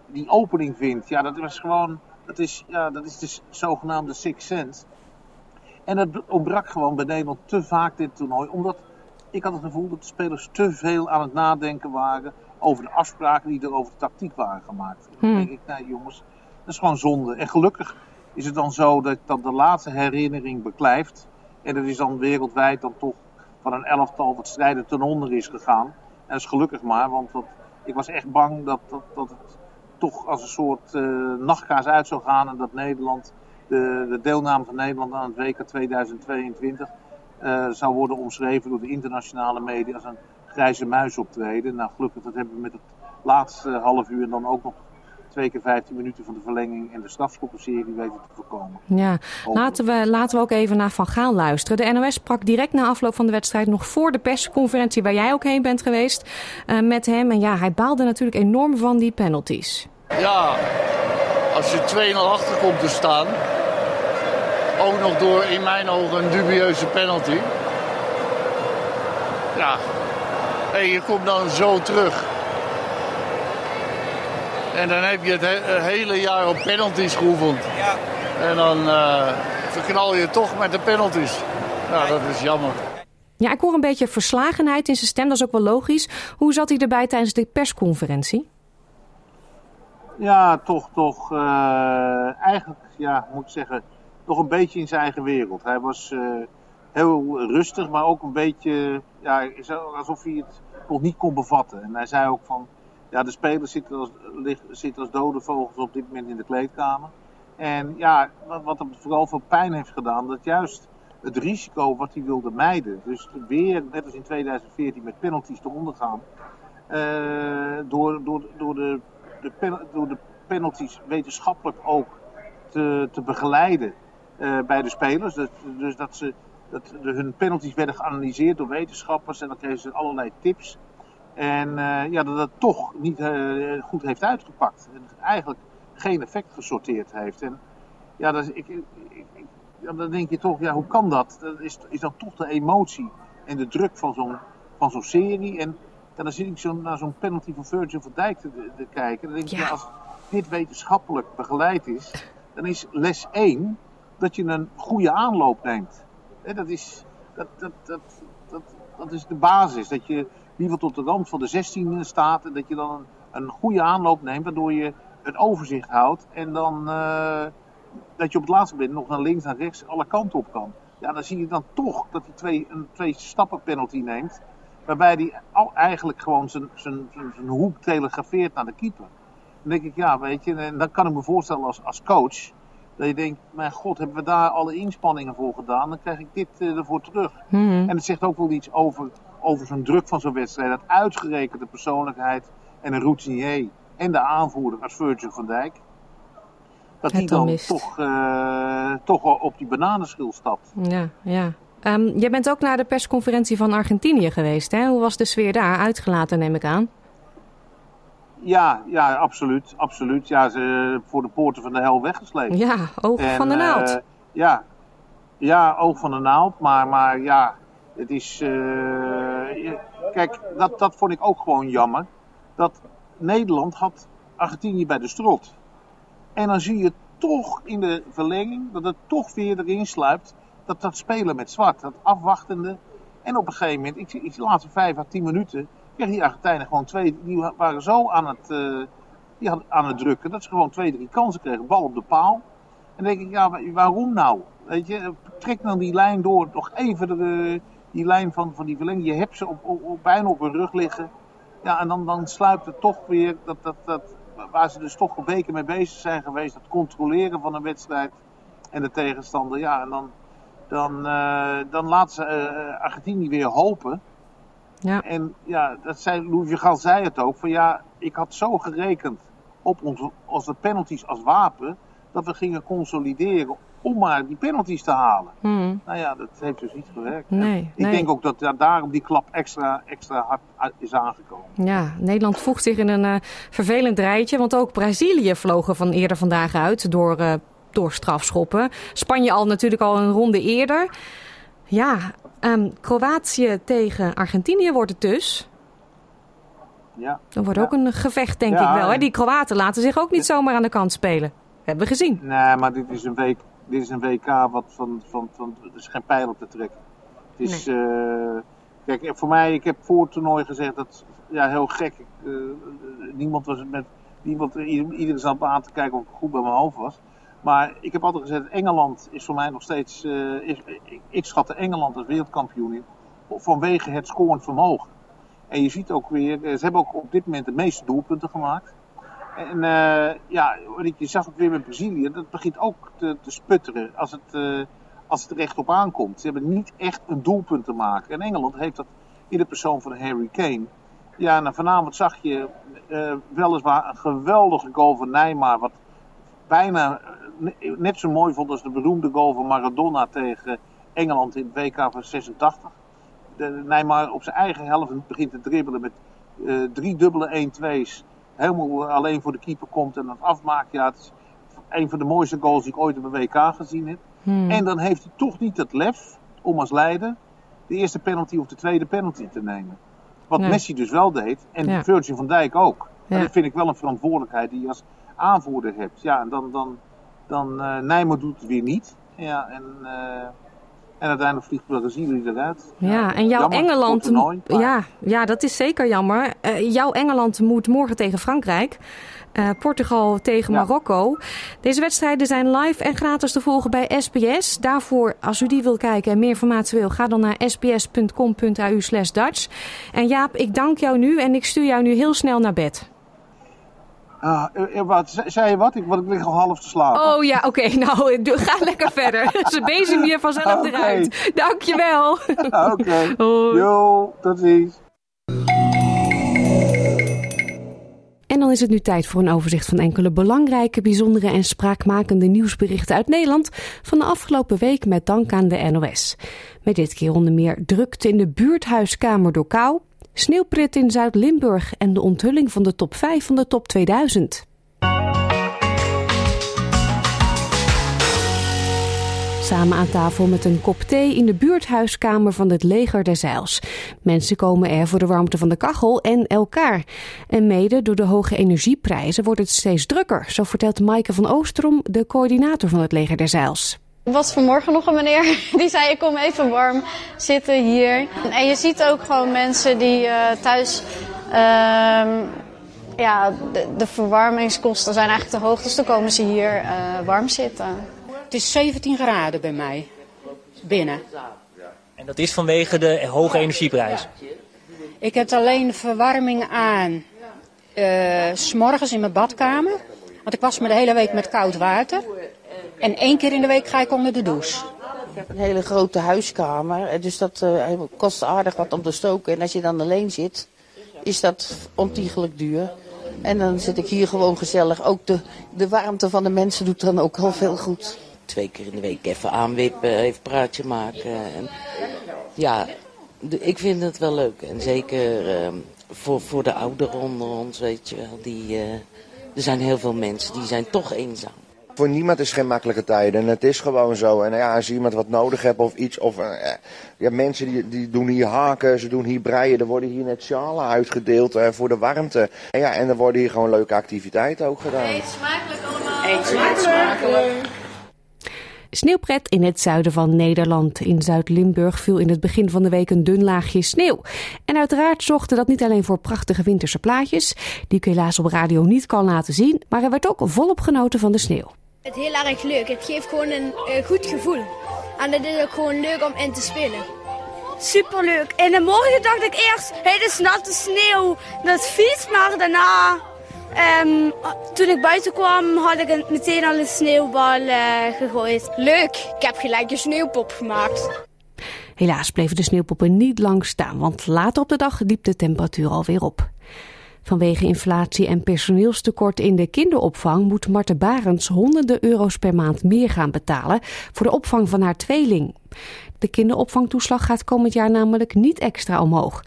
die opening vindt. Ja, dat was gewoon. Dat is, ja, dat is de zogenaamde six sense. En dat ontbrak gewoon bij Nederland te vaak dit toernooi. Omdat ik had het gevoel dat de spelers te veel aan het nadenken waren over de afspraken die er over de tactiek waren gemaakt. Hmm. Dan denk ik, nou jongens, dat is gewoon zonde. En gelukkig is het dan zo dat, dat de laatste herinnering beklijft. En dat is dan wereldwijd dan toch van een elftal wat strijden ten onder is gegaan. En dat is gelukkig maar, want dat, ik was echt bang dat, dat, dat het toch als een soort uh, nachtkaas uit zou gaan. En dat Nederland, de, de deelname van Nederland aan het WK 2022 uh, zou worden omschreven door de internationale media als een grijze muis optreden. Nou gelukkig, dat hebben we met het laatste half uur dan ook nog twee keer 15 minuten van de verlenging en de strafschoppenserie weten te voorkomen. Ja, laten we, laten we ook even naar Van Gaal luisteren. De NOS sprak direct na afloop van de wedstrijd, nog voor de persconferentie waar jij ook heen bent geweest, uh, met hem. En ja, hij baalde natuurlijk enorm van die penalties. Ja, als je 2-0 achter komt te staan, ook nog door in mijn ogen een dubieuze penalty. Ja, en je komt dan zo terug. En dan heb je het hele jaar op penalties geoefend. Ja. En dan uh, verknal je toch met de penalties. Nou, dat is jammer. Ja, ik hoor een beetje verslagenheid in zijn stem. Dat is ook wel logisch. Hoe zat hij erbij tijdens de persconferentie? Ja, toch, toch. Uh, eigenlijk, ja, moet ik zeggen, toch een beetje in zijn eigen wereld. Hij was uh, heel rustig, maar ook een beetje, ja, alsof hij het nog niet kon bevatten. En hij zei ook van, ja, de spelers zitten als, zitten als dode vogels op dit moment in de kleedkamer. En ja, wat hem vooral veel pijn heeft gedaan, dat juist het risico wat hij wilde mijden, dus weer, net als in 2014, met penalties te ondergaan, uh, door, door, door, de, de, door de penalties wetenschappelijk ook te, te begeleiden uh, bij de spelers. Dus, dat, ze, dat de, hun penalties werden geanalyseerd door wetenschappers en dan kregen ze allerlei tips. En uh, ja, dat het toch niet uh, goed heeft uitgepakt. En eigenlijk geen effect gesorteerd heeft. En ja, dat ik, ik, dan denk je toch, ja, hoe kan dat? Dat is, is dan toch de emotie en de druk van zo'n van zo'n serie. En ja, dan zit ik zo naar zo'n penalty van Virgil van Dijk te, te kijken. Dan denk ik, ja. ja, als dit wetenschappelijk begeleid is, dan is les 1 dat je een goede aanloop neemt. He, dat, is, dat, dat, dat, dat, dat is de basis. Dat je liever tot de rand van de 16 staat. En dat je dan een, een goede aanloop neemt, waardoor je het overzicht houdt. En dan uh, dat je op het laatste moment nog naar links en rechts alle kanten op kan. Ja, dan zie je dan toch dat hij twee, een twee stappen penalty neemt. Waarbij hij al eigenlijk gewoon zijn, zijn, zijn hoek telegrafeert naar de keeper. Dan denk ik, ja, weet je, en dan kan ik me voorstellen als, als coach. Dat je denkt, mijn god, hebben we daar alle inspanningen voor gedaan? Dan krijg ik dit uh, ervoor terug. Mm -hmm. En het zegt ook wel iets over, over zo'n druk van zo'n wedstrijd. Dat uitgerekend de persoonlijkheid en een routinier en de aanvoerder als Virgil van Dijk. Dat Het die dan toch, uh, toch op die bananenschil stapt. Ja, ja. Um, jij bent ook naar de persconferentie van Argentinië geweest, hè? Hoe was de sfeer daar? Uitgelaten, neem ik aan. Ja, ja, absoluut. absoluut. Ja, ze voor de poorten van de hel weggesleept. Ja, oog En, van de naald. eh, ja. ja, oog van de naald. Maar, maar ja, het is... eh, kijk, dat, dat vond ik ook gewoon jammer. Dat Nederland had Argentinië bij de strot. En dan zie je toch in de verlenging dat het toch weer erin sluipt. Dat dat spelen met zwart, dat afwachtende. En op een gegeven moment, ik, ik de laatste vijf à tien minuten, kregen die Argentijnen gewoon twee. Die waren zo aan het, eh, die aan het drukken dat ze gewoon twee, drie kansen kregen. Bal op de paal. En dan denk ik, ja, wa- waarom nou? Weet je, trek dan die lijn door, nog even de, die lijn van, van die verlenging. Je hebt ze op, op- bijna op hun rug liggen. Ja, en dan, dan sluipt het toch weer, dat, dat, dat, waar ze dus toch weken mee bezig zijn geweest, dat controleren van een wedstrijd en de tegenstander. Ja, en dan, dan, eh, dan laten ze eh, Argentinië weer hopen. Ja. En ja, dat zei, Louis zei het ook, van ja, ik had zo gerekend op onze, onze penalties als wapen, dat we gingen consolideren om maar die penalties te halen. Hmm. Nou ja, dat heeft dus niet gewerkt. Nee, Ik nee. denk ook dat da- daarom die klap extra, extra hard is aangekomen. Ja, Nederland voegt zich in een eh, vervelend rijtje. Want ook Brazilië vloog er van eerder vandaag uit door, door strafschoppen. Spanje al natuurlijk al een ronde eerder. Ja, ehm, Kroatië tegen Argentinië wordt het dus. Ja. Dat wordt Ja. ook een gevecht, denk Ja, ik wel. Hè? Die Kroaten laten zich ook niet zomaar aan de kant spelen. Hebben we gezien. Nee, maar dit is een, week, dit is een WK wat van, van, van. Er is geen pijl op te trekken. Het is. eh, kijk, voor mij, ik heb voor het toernooi gezegd dat. Ja, heel gek. eh, niemand was het met. Niemand, ieder- iedereen zat aan te kijken of ik goed bij mijn hoofd was. Maar ik heb altijd gezegd: Engeland is voor mij nog steeds. eh, ik, ik schatte Engeland als wereldkampioen in. Vanwege het scorend vermogen. En je ziet ook weer. eh, Ze hebben ook op dit moment de meeste doelpunten gemaakt. En eh, ja, je zag ook weer met Brazilië, dat begint ook te, te sputteren als het, als het er echt op aankomt. Ze hebben niet echt een doelpunt te maken. En Engeland heeft dat in de persoon van Harry Kane. Ja, en vanavond zag je uh, weliswaar een geweldige goal van Nijmaar. Wat bijna net zo mooi vond als de beroemde goal van Maradona tegen Engeland in het WK van 86. De, Nijmaar op zijn eigen helft begint te dribbelen met uh, drie dubbele 1-2's. Helemaal alleen voor de keeper komt en dat afmaakt. Ja, het is een van de mooiste goals die ik ooit op een WK gezien heb. Hmm. En dan heeft hij toch niet het lef om als leider de eerste penalty of de tweede penalty te nemen. Wat Messi dus wel deed en ja. Virgil van Dijk ook. Ja. dat vind ik wel een verantwoordelijkheid die je als aanvoerder hebt. Ja, en dan, dan, dan uh, Nijmer doet het weer niet. Ja, en, uh, en uiteindelijk vliegt Brazilië eruit. Ja, ja en jouw Engeland. Toernooi, ja, ja, dat is zeker jammer. Uh, jouw Engeland moet morgen tegen Frankrijk. Uh, Portugal tegen Marokko. Deze wedstrijden zijn live en gratis te volgen bij SBS. Daarvoor, als u die wil kijken en meer informatie wil, ga dan naar sbs.com.au slash Dutch. En Jaap, ik dank jou nu en ik stuur jou nu heel snel naar bed. Ah, wat, zei je wat? Ik, ik lig al half te slapen. Oh ja, oké. Okay, nou, ga lekker verder. Ze bezem je vanzelf okay. eruit. Dankjewel. Oké. Okay. Jo, tot ziens. En dan is het nu tijd voor een overzicht van enkele belangrijke, bijzondere en spraakmakende nieuwsberichten uit Nederland van de afgelopen week met dank aan de NOS. Met dit keer onder meer drukte in de buurthuiskamer door kou, sneeuwpret in Zuid-Limburg en de onthulling van de top 5 van de top 2000. Samen aan tafel met een kop thee in de buurthuiskamer van het leger der Zeils. Mensen komen er voor de warmte van de kachel en elkaar. En mede door de hoge energieprijzen wordt het steeds drukker. Zo vertelt Maaike van Oosterom, de coördinator van het leger der Zeils. Er was vanmorgen nog een meneer die zei: Ik kom even warm zitten hier. En je ziet ook gewoon mensen die uh, thuis. Uh, ja, de, de, verwarmingskosten zijn eigenlijk te hoog, dus dan komen ze hier uh, warm zitten. Het is 17 graden bij mij binnen. En dat is vanwege de hoge energieprijs? Ik heb alleen verwarming aan uh, s'morgens in mijn badkamer. Want ik was me de hele week met koud water. En één keer in de week ga ik onder de douche. Ik heb een hele grote huiskamer. Dus dat uh, kost aardig wat om te stoken. En als je dan alleen zit, is dat ontiegelijk duur. En dan zit ik hier gewoon gezellig. Ook de, de warmte van de mensen doet dan ook al veel goed twee keer in de week even aanwippen, even praatje maken. En ja, ik vind het wel leuk. En zeker uh, voor, voor de ouderen onder ons, weet je wel. Die, uh, er zijn heel veel mensen die zijn toch eenzaam. Voor niemand is geen makkelijke tijden. En het is gewoon zo. En ja, als iemand wat nodig hebt of iets. Of, uh, ja, mensen die, die doen hier haken, ze doen hier breien. Er worden hier net sjalen uitgedeeld uh, voor de warmte. En ja, en er worden hier gewoon leuke activiteiten ook gedaan. Eet smakelijk allemaal. Eet smakelijk. Sneeuwpret in het zuiden van Nederland. In Zuid-Limburg viel in het begin van de week een dun laagje sneeuw. En uiteraard zorgde dat niet alleen voor prachtige winterse plaatjes, die ik helaas op radio niet kan laten zien, maar er werd ook volop genoten van de sneeuw. Het is heel erg leuk. Het geeft gewoon een uh, goed gevoel. En het is ook gewoon leuk om in te spelen. Superleuk. In de morgen dacht ik eerst, het is natte sneeuw, dat is vies, maar daarna Um, toen ik buiten kwam had ik meteen al een sneeuwbal uh, gegooid. Leuk, ik heb gelijk een sneeuwpop gemaakt. Helaas bleven de sneeuwpoppen niet lang staan, want later op de dag liep de temperatuur alweer op. Vanwege inflatie en personeelstekort in de kinderopvang moet Marte Barends honderden euro's per maand meer gaan betalen voor de opvang van haar tweeling. De kinderopvangtoeslag gaat komend jaar namelijk niet extra omhoog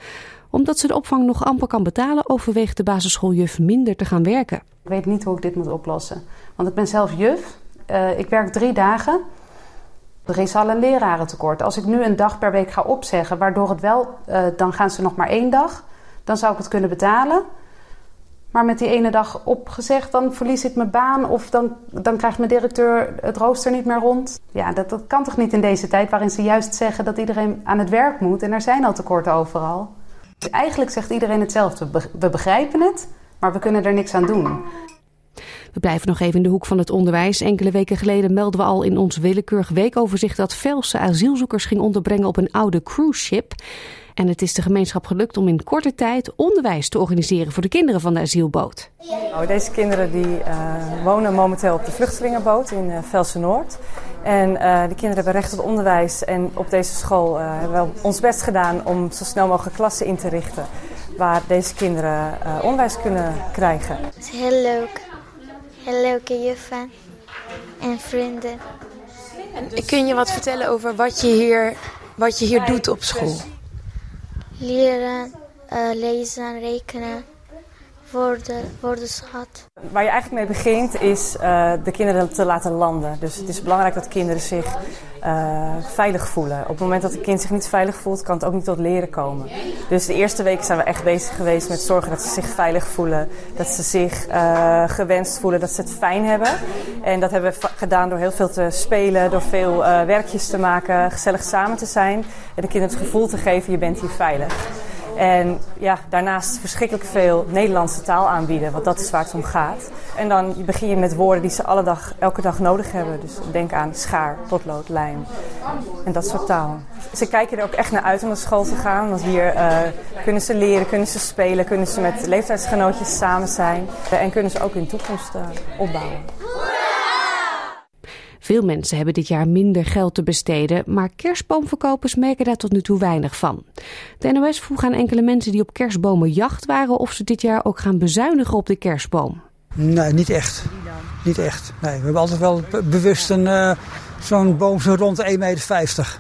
omdat ze de opvang nog amper kan betalen, overweegt de basisschooljuf minder te gaan werken. Ik weet niet hoe ik dit moet oplossen. Want ik ben zelf juf. Uh, ik werk drie dagen. Er is al een lerarentekort. Als ik nu een dag per week ga opzeggen, waardoor het wel, uh, dan gaan ze nog maar één dag. Dan zou ik het kunnen betalen. Maar met die ene dag opgezegd, dan verlies ik mijn baan of dan, dan krijgt mijn directeur het rooster niet meer rond. Ja, dat, dat kan toch niet in deze tijd waarin ze juist zeggen dat iedereen aan het werk moet en er zijn al tekorten overal. Eigenlijk zegt iedereen hetzelfde. We begrijpen het, maar we kunnen er niks aan doen. We blijven nog even in de hoek van het onderwijs. Enkele weken geleden melden we al in ons willekeurig weekoverzicht dat Velse asielzoekers ging onderbrengen op een oude cruise ship. En het is de gemeenschap gelukt om in korte tijd onderwijs te organiseren voor de kinderen van de asielboot. Nou, deze kinderen die, uh, wonen momenteel op de vluchtelingenboot in uh, Velsen Noord. En uh, de kinderen hebben recht op onderwijs. En op deze school hebben we ons best gedaan om zo snel mogelijk klassen in te richten. waar deze kinderen uh, onderwijs kunnen krijgen. Het is heel leuk. Heel leuke juffen en vrienden. En kun je wat vertellen over wat je hier, wat je hier doet op school? Leren, uh, lezen, rekenen woorden, woordenschat. Waar je eigenlijk mee begint is uh, de kinderen te laten landen. Dus het is belangrijk dat kinderen zich uh, veilig voelen. Op het moment dat een kind zich niet veilig voelt, kan het ook niet tot leren komen. Dus de eerste weken zijn we echt bezig geweest met zorgen dat ze zich veilig voelen. Dat ze zich uh, gewenst voelen, dat ze het fijn hebben. En dat hebben we gedaan door heel veel te spelen, door veel werkjes te maken, gezellig samen te zijn. En de kinderen het gevoel te geven, je bent hier veilig. En ja, daarnaast verschrikkelijk veel Nederlandse taal aanbieden, want dat is waar het om gaat. En dan begin je met woorden die ze alle dag, elke dag nodig hebben. Dus denk aan schaar, potlood, lijm en dat soort taal. Ze kijken er ook echt naar uit om naar school te gaan, want hier uh, kunnen ze leren, kunnen ze spelen, kunnen ze met leeftijdsgenootjes samen zijn en kunnen ze ook hun toekomst uh, opbouwen. Veel mensen hebben dit jaar minder geld te besteden, maar kerstboomverkopers merken daar tot nu toe weinig van. De NOS vroeg aan enkele mensen die op kerstbomenjacht waren of ze dit jaar ook gaan bezuinigen op de kerstboom. Nee, niet echt. Niet echt. Nee, we hebben altijd wel bewust een, uh, zo'n boom zo rond de 1,50 meter.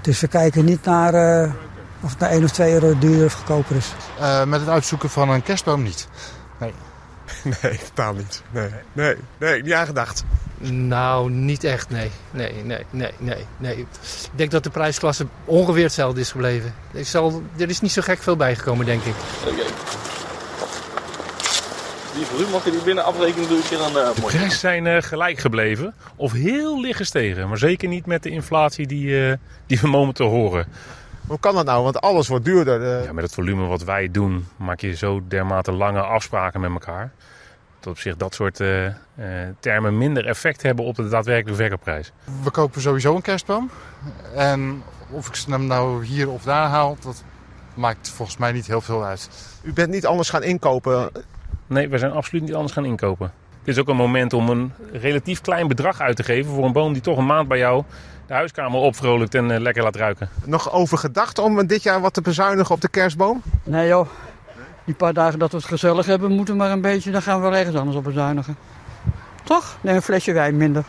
Dus we kijken niet naar uh, of het naar 1 of 2 euro duurder of goedkoper is. Uh, met het uitzoeken van een kerstboom niet. Nee. Nee, totaal niet. Nee, nee, nee, niet aangedacht. Nou, niet echt, nee. Nee, nee, nee, nee, nee. Ik denk dat de prijsklasse ongeveer hetzelfde is gebleven. Er, zal, er is niet zo gek veel bijgekomen, denk ik. Oké. Okay. Die voor u mag je die binnen afrekenen doe ik keer aan de De prijzen zijn uh, gelijk gebleven of heel licht gestegen. Maar zeker niet met de inflatie die, uh, die we momenteel horen. Hoe kan dat nou? Want alles wordt duurder. Uh... Ja, met het volume wat wij doen maak je zo dermate lange afspraken met elkaar dat op zich dat soort uh, uh, termen minder effect hebben op de daadwerkelijke verkoopprijs. We kopen sowieso een kerstboom. En of ik hem nou hier of daar haal, dat maakt volgens mij niet heel veel uit. U bent niet anders gaan inkopen? Nee, we zijn absoluut niet anders gaan inkopen. Dit is ook een moment om een relatief klein bedrag uit te geven voor een boom die toch een maand bij jou de huiskamer opvrolijkt en uh, lekker laat ruiken. Nog over gedacht om dit jaar wat te bezuinigen op de kerstboom? Nee joh, die paar dagen dat we het gezellig hebben, moeten maar een beetje, dan gaan we wel ergens anders op bezuinigen. Toch? Nee, een flesje wijn minder.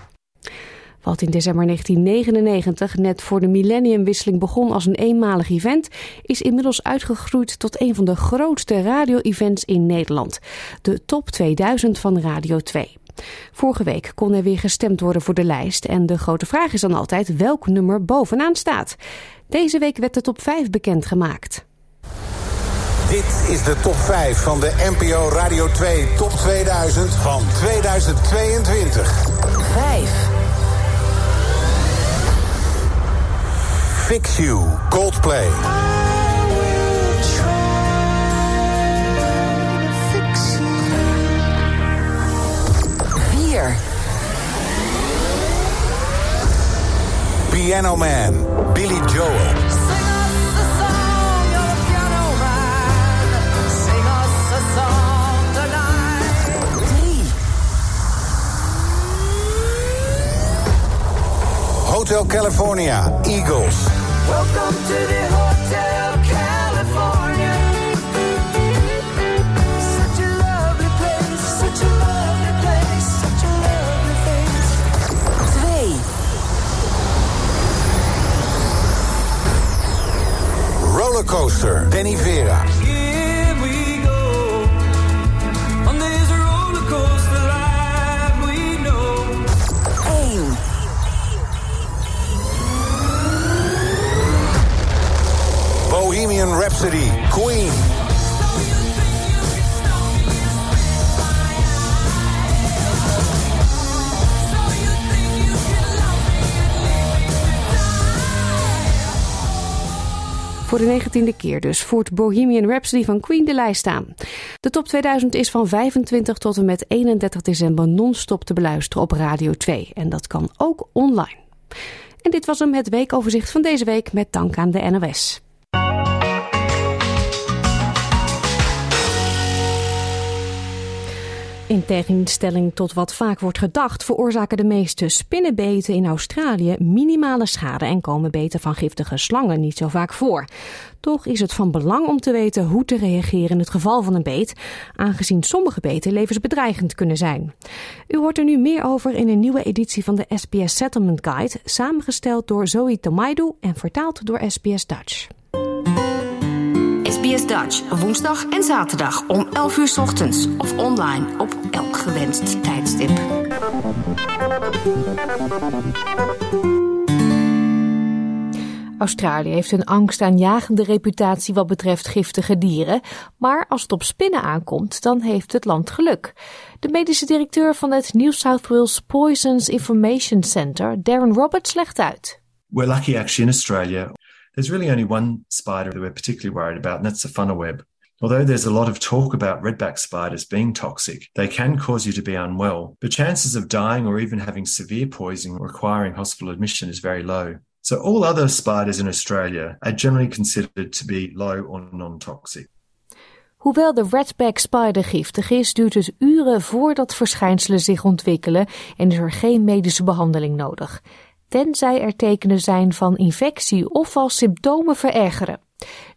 Wat in december 1999 net voor de millenniumwisseling begon als een eenmalig event, is inmiddels uitgegroeid tot een van de grootste radio-events in Nederland. De Top 2000 van Radio 2. Vorige week kon er weer gestemd worden voor de lijst en de grote vraag is dan altijd welk nummer bovenaan staat. Deze week werd de top 5 bekendgemaakt. Dit is de top 5 van de NPO Radio 2 Top 2000 van 2022. 5. Fix You, Coldplay. Piano Man, Billy Joel. Hotel California, Eagles. Welcome to the Hotel California. Such a lovely place, such a lovely place, such a lovely place. Twee. Rollercoaster, Benny Vera. Bohemian Rhapsody, Queen. Voor de negentiende keer dus voert Bohemian Rhapsody van Queen de lijst aan. De top 2000 is van 25 tot en met 31 december non-stop te beluisteren op Radio 2. En dat kan ook online. En dit was hem het weekoverzicht van deze week met dank aan de NOS. In tegenstelling tot wat vaak wordt gedacht, veroorzaken de meeste spinnenbeten in Australië minimale schade en komen beten van giftige slangen niet zo vaak voor. Toch is het van belang om te weten hoe te reageren in het geval van een beet, aangezien sommige beten levensbedreigend kunnen zijn. U hoort er nu meer over in een nieuwe editie van de SBS Settlement Guide, samengesteld door Zoe Tomaidu en vertaald door SBS Dutch. SBS Dutch, woensdag en zaterdag om 11 uur 's ochtends of online op elk gewenst tijdstip. Australië heeft een angstaanjagende reputatie wat betreft giftige dieren, maar als het op spinnen aankomt, dan heeft het land geluk. De medische directeur van het New South Wales Poisons Information Center, Darren Roberts, legt uit. We're lucky actually in Australia. There's really only one spider that we're particularly worried about, and that's the funnel web. Although there's a lot of talk about redback spiders being toxic, they can cause you to be unwell. The chances of dying or even having severe poisoning requiring hospital admission is very low. So all other spiders in Australia are generally considered to be low or non-toxic. Hoewel de redback spider giftig is, duurt het uren voordat verschijnselen zich ontwikkelen en is er geen medische behandeling nodig. Tenzij er tekenen zijn van infectie of als symptomen verergeren.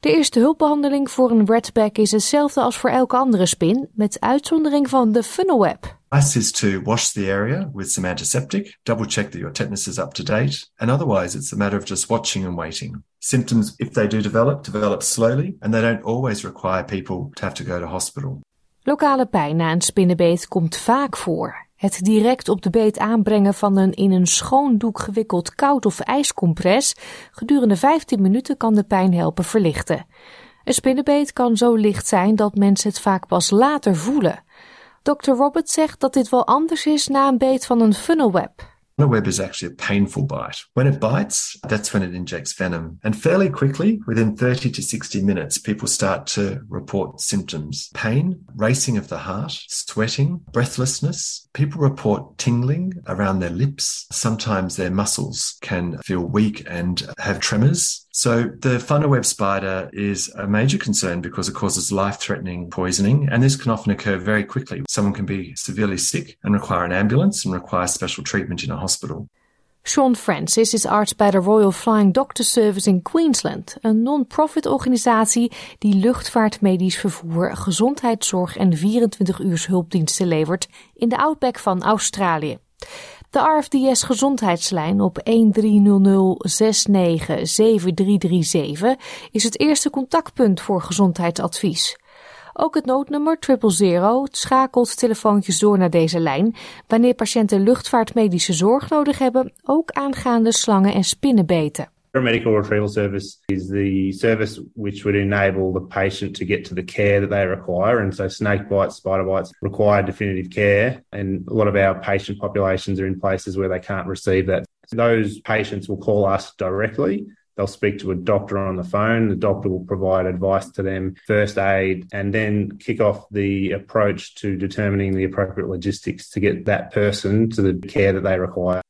De eerste hulpbehandeling voor een redback is hetzelfde als voor elke andere spin, met uitzondering van de funnelweb. Advice is to wash the area with some antiseptic, double check that your tetanus is up to date, and otherwise it's a matter of just watching and waiting. Symptoms, if they do develop, develop slowly, and they don't always require people to have to go to hospital. Lokale pijn na een spinnenbeet komt vaak voor. Het direct op de beet aanbrengen van een in een schoon doek gewikkeld koud of ijscompress gedurende 15 minuten kan de pijn helpen verlichten. Een spinnenbeet kan zo licht zijn dat mensen het vaak pas later voelen. Dr. Roberts zegt dat dit wel anders is na een beet van een funnelweb. A web is actually a painful bite. When it bites, that's when it injects venom. And fairly quickly, within 30 to 60 minutes, people start to report symptoms pain, racing of the heart, sweating, breathlessness. People report tingling around their lips. Sometimes their muscles can feel weak and have tremors. So the funnel web spider is a major concern because it causes life-threatening poisoning, and this can often occur very quickly. Someone can be severely sick and require an ambulance and require special treatment in a hospital. Sean Francis is arts bij de Royal Flying Doctor Service in Queensland, een non-profit organisatie die luchtvaartmedisch vervoer, gezondheidszorg en 24 uur hulpdiensten levert in de outback van Australië. De RFDS gezondheidslijn op 1300697337 is het eerste contactpunt voor gezondheidsadvies. Ook het noodnummer 000 schakelt telefoontjes door naar deze lijn wanneer patiënten luchtvaartmedische zorg nodig hebben, ook aangaande slangen en spinnenbeten. Paramedical retrieval service is the service which would enable the patient to get to the care that they require. And so snake bites, spider bites require definitive care. And a lot of our patient populations are in places where they can't receive that. Those patients will call us directly. They'll speak to a doctor on the phone. The doctor will provide advice to them, first aid, and then kick off the approach to determining the appropriate logistics to get that person to the care that they require.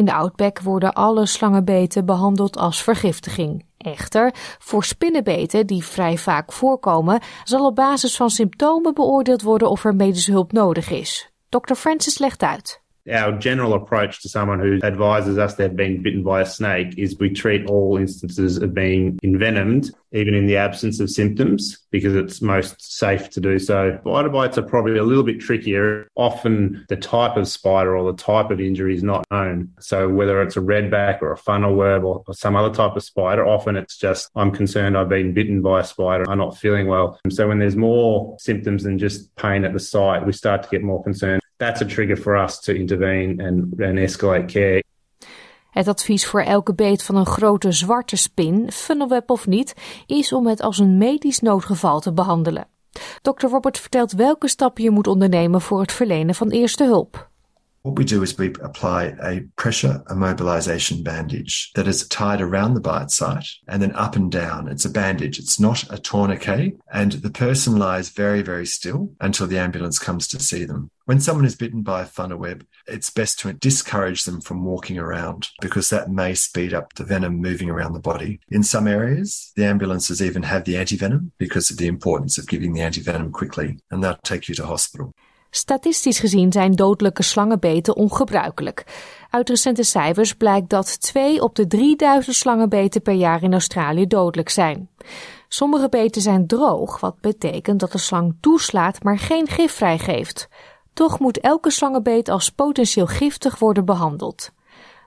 In de Outback worden alle slangenbeten behandeld als vergiftiging. Echter, voor spinnenbeten, die vrij vaak voorkomen, zal op basis van symptomen beoordeeld worden of er medische hulp nodig is. Dr. Francis legt uit. Our general approach to someone who advises us they've been bitten by a snake is we treat all instances of being envenomed, even in the absence of symptoms, because it's most safe to do so. Spider bites are probably a little bit trickier. Often the type of spider or the type of injury is not known. So whether it's a redback or a funnel web or, or some other type of spider, often it's just, I'm concerned I've been bitten by a spider. I'm not feeling well. And so when there's more symptoms than just pain at the site, we start to get more concerned. That's a trigger for us to intervene and, and escalate care. Het advies voor elke beet van een grote zwarte spin, funnelweb of niet, is om het als een medisch noodgeval te behandelen. Dr. Robert vertelt welke stappen je moet ondernemen voor het verlenen van eerste hulp. What we do is we apply a pressure immobilization bandage that is tied around the bite site and then up and down. It's a bandage. It's not a tourniquet. And the person lies very, very still until the ambulance comes to see them. When someone is bitten by a funnel web, it's best to discourage them from walking around because that may speed up the venom moving around the body. In some areas, the ambulances even have the antivenom because of the importance of giving the antivenom quickly, and they'll take you to hospital. Statistisch gezien zijn dodelijke slangenbeten ongebruikelijk. Uit recente cijfers blijkt dat 2 op de 3000 slangenbeten per jaar in Australië dodelijk zijn. Sommige beten zijn droog, wat betekent dat de slang toeslaat maar geen gif vrijgeeft. Toch moet elke slangenbeet als potentieel giftig worden behandeld.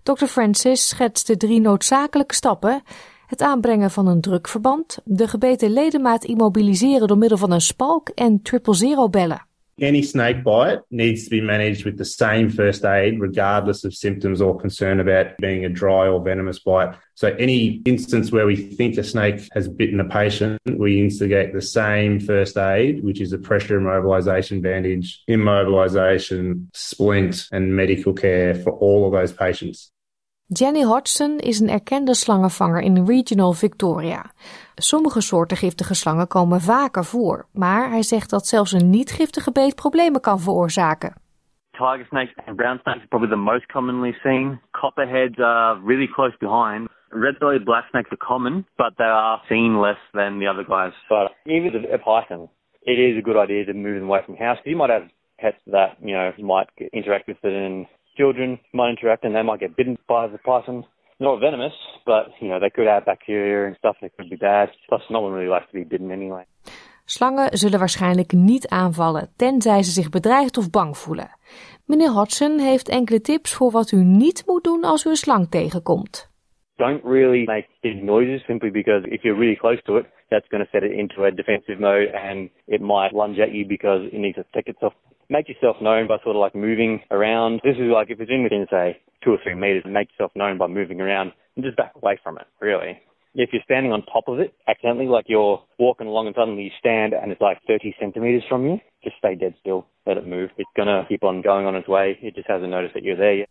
Dr. Francis schetst de drie noodzakelijke stappen: het aanbrengen van een drukverband, de gebeten ledemaat immobiliseren door middel van een spalk en triple zero bellen. Any snake bite needs to be managed with the same first aid, regardless of symptoms or concern about being a dry or venomous bite. So, any instance where we think a snake has bitten a patient, we instigate the same first aid, which is a pressure immobilization bandage, immobilization, splint, and medical care for all of those patients. Jenny Hodgson is een erkende slangenvanger in Regional Victoria. Sommige soorten giftige slangen komen vaker voor, maar hij zegt dat zelfs een niet-giftige beet problemen kan veroorzaken. Tiger snakes and brown snakes are probably the most commonly seen. Copperheads are really close behind. Red-bellied black snakes are common, but they are seen less than the other guys. But even a, a python, it is a good idea to move them away from house. You might have pets that, you know, might interact with it and children might interact and they might get bitten by the python. Not venomous, but, you know, they could have bacteria and stuff that could be bad. Plus, no one really likes to be bitten anyway. Slangen zullen waarschijnlijk niet aanvallen, tenzij ze zich bedreigd of bang voelen. Meneer Hodgson heeft enkele tips voor wat u niet moet doen als u een slang tegenkomt. don't really make big noises simply because if you're really close to it, that's going to set it into a defensive mode and it might lunge at you because it needs to protect itself. Make yourself known by sort of like moving around. This is like if it's in within, say, two or three meters, make yourself known by moving around and just back away from it, really. If you're standing on top of it accidentally, like you're walking along and suddenly you stand and it's like 30 centimeters from you, just stay dead still. Let it move. It's to keep on going on its way. It just hasn't noticed that you're there yet.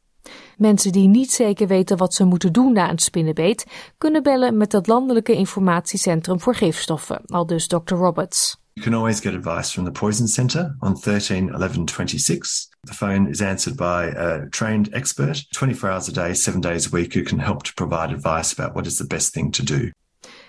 Mensen die niet zeker weten wat ze moeten doen na een spinnenbeet, kunnen bellen met het Landelijke Informatiecentrum voor Gifstoffen, aldus Dr. Roberts. You can always get advice from the Poison Centre on 13 11 26. The phone is answered by a trained expert 24 hours a day, seven days a week, who can help to provide advice about what is the best thing to do.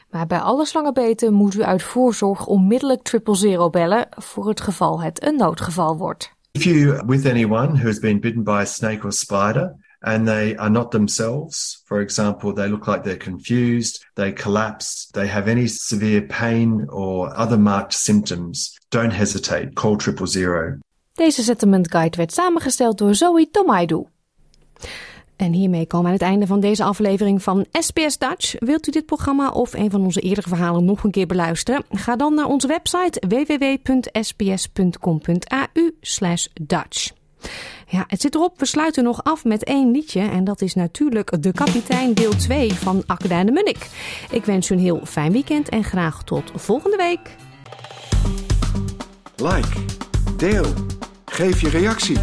Maar bij alle slangenbeten moet u uit voorzorg onmiddellijk triple zero bellen voor het geval het een noodgeval wordt. If you're with anyone who has been bitten by a snake or spider and they are not themselves, for example, they look like they're confused, they collapse, they have any severe pain or other marked symptoms, don't hesitate. Call triple zero. Deze settlement guide werd samengesteld door Zoe Tomaidu. En hiermee komen we aan het einde van deze aflevering van SPS Dutch. Wilt u dit programma of een van onze eerdere verhalen nog een keer beluisteren? Ga dan naar onze website www.sps.com.au Dutch. Ja, het zit erop. We sluiten nog af met één liedje. En dat is natuurlijk De Kapitein deel 2 van Akda de Munnik. Ik wens u een heel fijn weekend en graag tot volgende week. Like, deel, geef je reactie.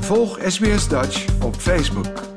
Volg SBS Dutch op Facebook.